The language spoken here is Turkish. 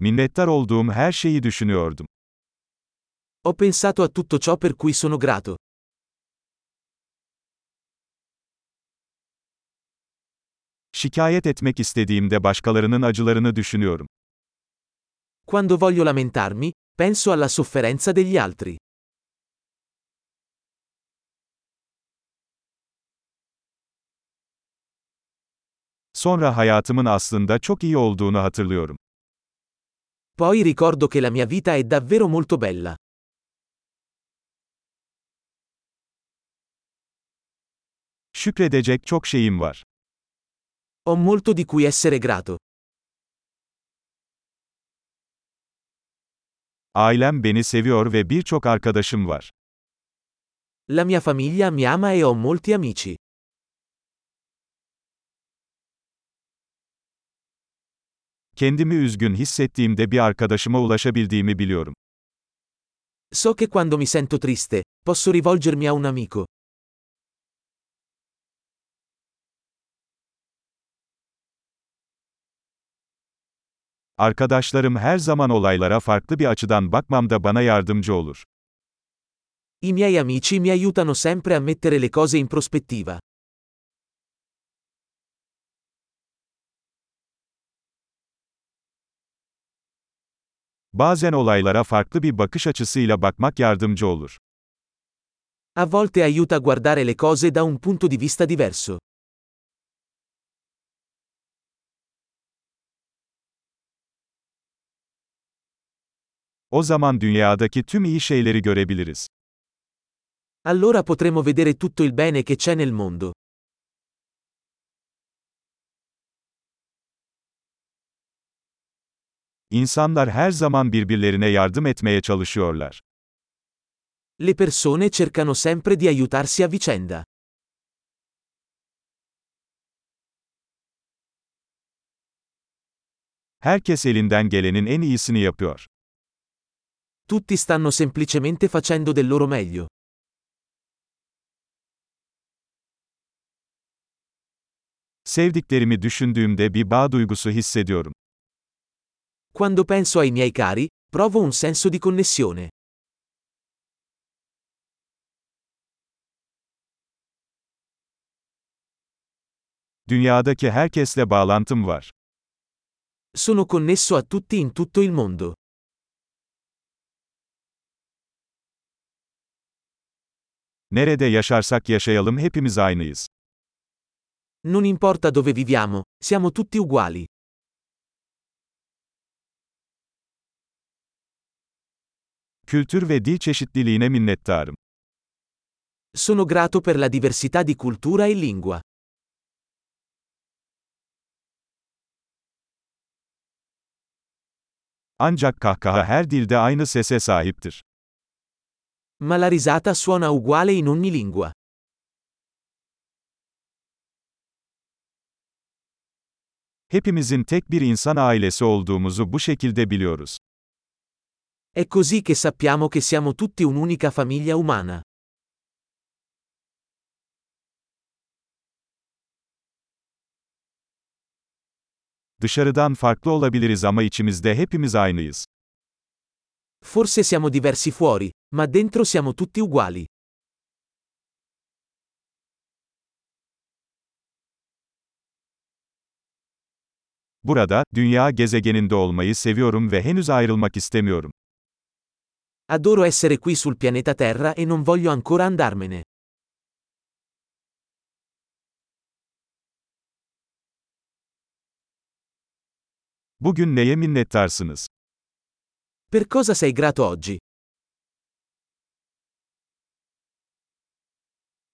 Minnettar olduğum her şeyi düşünüyordum. Ho pensato a tutto ciò per cui sono grato. Şikayet etmek istediğimde başkalarının acılarını düşünüyorum. Quando voglio lamentarmi, penso alla sofferenza degli altri. Sonra hayatımın aslında çok iyi olduğunu hatırlıyorum. Poi ricordo che la mia vita è davvero molto bella. Şükredecek çok şeyim var. Ho molto di cui essere grato. Ailem beni seviyor ve birçok arkadaşım var. La mia famiglia mi ama e ho molti amici. Kendimi üzgün hissettiğimde bir arkadaşıma ulaşabildiğimi biliyorum. So che quando mi sento triste, posso rivolgermi a un amico. Arkadaşlarım her zaman olaylara farklı bir açıdan bakmamda bana yardımcı olur. I miei amici mi aiutano sempre a mettere le cose in prospettiva. Bazen olaylara farklı bir bakış açısıyla bakmak yardımcı olur. A volte aiuta a guardare le cose da un punto di vista diverso. O zaman dünyadaki tüm iyi şeyleri görebiliriz. Allora potremo vedere tutto il bene che c'è nel mondo. İnsanlar her zaman birbirlerine yardım etmeye çalışıyorlar. Le persone cercano sempre di aiutarsi a vicenda. Herkes elinden gelenin en iyisini yapıyor. Tutti stanno semplicemente facendo del loro meglio. Sevdiklerimi düşündüğümde bir bağ duygusu hissediyorum. Quando penso ai miei cari, provo un senso di connessione. Dünyadaki herkesle bağlantım var. Sono connesso a tutti in tutto il mondo. Nerede yaşarsak yaşayalım hepimiz aynıyız. Non importa dove viviamo, siamo tutti uguali. Kültür ve dil çeşitliliğine minnettarım. Sono grato per la diversità di cultura e lingua. Ancak kahkaha her dilde aynı sese sahiptir. Ma la risata suona uguale in ogni lingua. Hepimizin tek bir insan ailesi olduğumuzu bu şekilde biliyoruz. È così che sappiamo che siamo tutti un'unica famiglia umana. Dışarıdan farklı olabiliriz ama içimizde hepimiz aynıyız. Forse siamo diversi fuori, ma dentro siamo tutti uguali. Burada, dünya gezegeninde olmayı seviyorum ve henüz ayrılmak istemiyorum. Adoro essere qui sul pianeta Terra e non voglio ancora andarmene. Bugün neye minnettarsınız? Per cosa sei grato oggi?